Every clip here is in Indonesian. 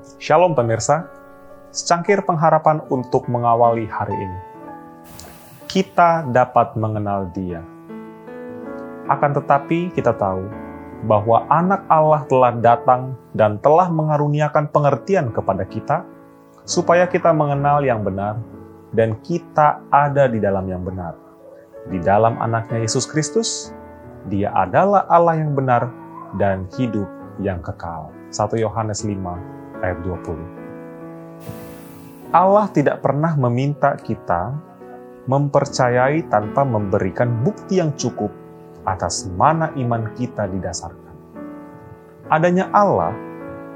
Shalom pemirsa, secangkir pengharapan untuk mengawali hari ini. Kita dapat mengenal Dia. Akan tetapi kita tahu bahwa anak Allah telah datang dan telah mengaruniakan pengertian kepada kita supaya kita mengenal yang benar dan kita ada di dalam yang benar. Di dalam anaknya Yesus Kristus, dia adalah Allah yang benar dan hidup yang kekal. 1 Yohanes 5 ayat 20. Allah tidak pernah meminta kita mempercayai tanpa memberikan bukti yang cukup atas mana iman kita didasarkan. Adanya Allah,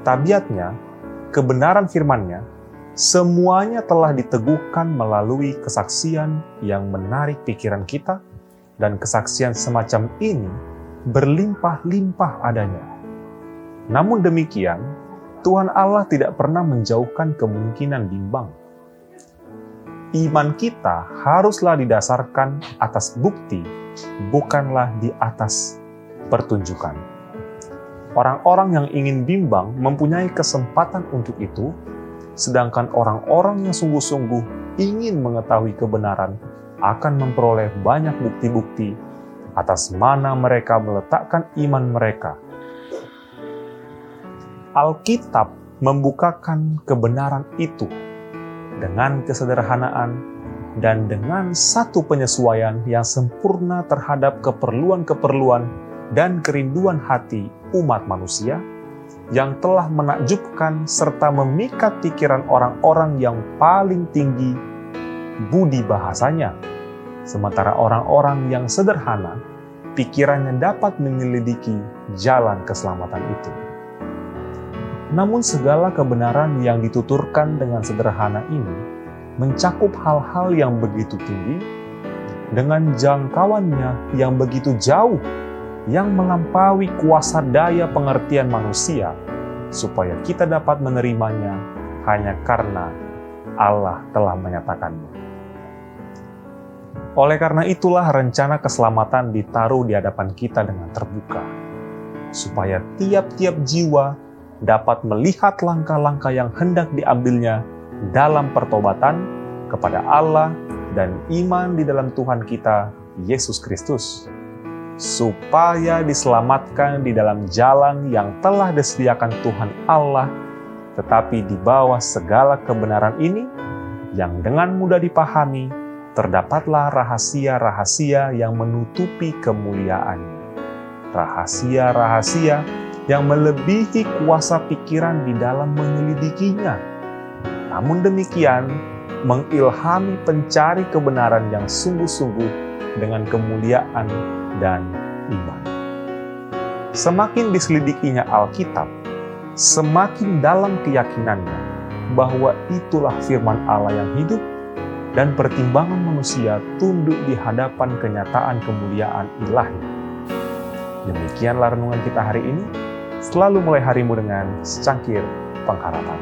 tabiatnya, kebenaran firman-Nya, semuanya telah diteguhkan melalui kesaksian yang menarik pikiran kita, dan kesaksian semacam ini berlimpah-limpah adanya. Namun demikian, Tuhan Allah tidak pernah menjauhkan kemungkinan bimbang. Iman kita haruslah didasarkan atas bukti, bukanlah di atas pertunjukan. Orang-orang yang ingin bimbang mempunyai kesempatan untuk itu, sedangkan orang-orang yang sungguh-sungguh ingin mengetahui kebenaran akan memperoleh banyak bukti-bukti atas mana mereka meletakkan iman mereka. Alkitab membukakan kebenaran itu dengan kesederhanaan dan dengan satu penyesuaian yang sempurna terhadap keperluan-keperluan dan kerinduan hati umat manusia yang telah menakjubkan serta memikat pikiran orang-orang yang paling tinggi budi bahasanya. Sementara orang-orang yang sederhana, pikirannya dapat menyelidiki jalan keselamatan itu. Namun segala kebenaran yang dituturkan dengan sederhana ini mencakup hal-hal yang begitu tinggi dengan jangkauannya yang begitu jauh yang melampaui kuasa daya pengertian manusia supaya kita dapat menerimanya hanya karena Allah telah menyatakannya. Oleh karena itulah rencana keselamatan ditaruh di hadapan kita dengan terbuka, supaya tiap-tiap jiwa dapat melihat langkah-langkah yang hendak diambilnya dalam pertobatan kepada Allah dan iman di dalam Tuhan kita, Yesus Kristus, supaya diselamatkan di dalam jalan yang telah disediakan Tuhan Allah, tetapi di bawah segala kebenaran ini, yang dengan mudah dipahami, terdapatlah rahasia-rahasia yang menutupi kemuliaannya. Rahasia-rahasia yang melebihi kuasa pikiran di dalam menyelidikinya. Namun demikian, mengilhami pencari kebenaran yang sungguh-sungguh dengan kemuliaan dan iman. Semakin diselidikinya Alkitab, semakin dalam keyakinannya bahwa itulah firman Allah yang hidup dan pertimbangan manusia tunduk di hadapan kenyataan kemuliaan ilahi. Demikianlah renungan kita hari ini selalu mulai harimu dengan secangkir pengharapan.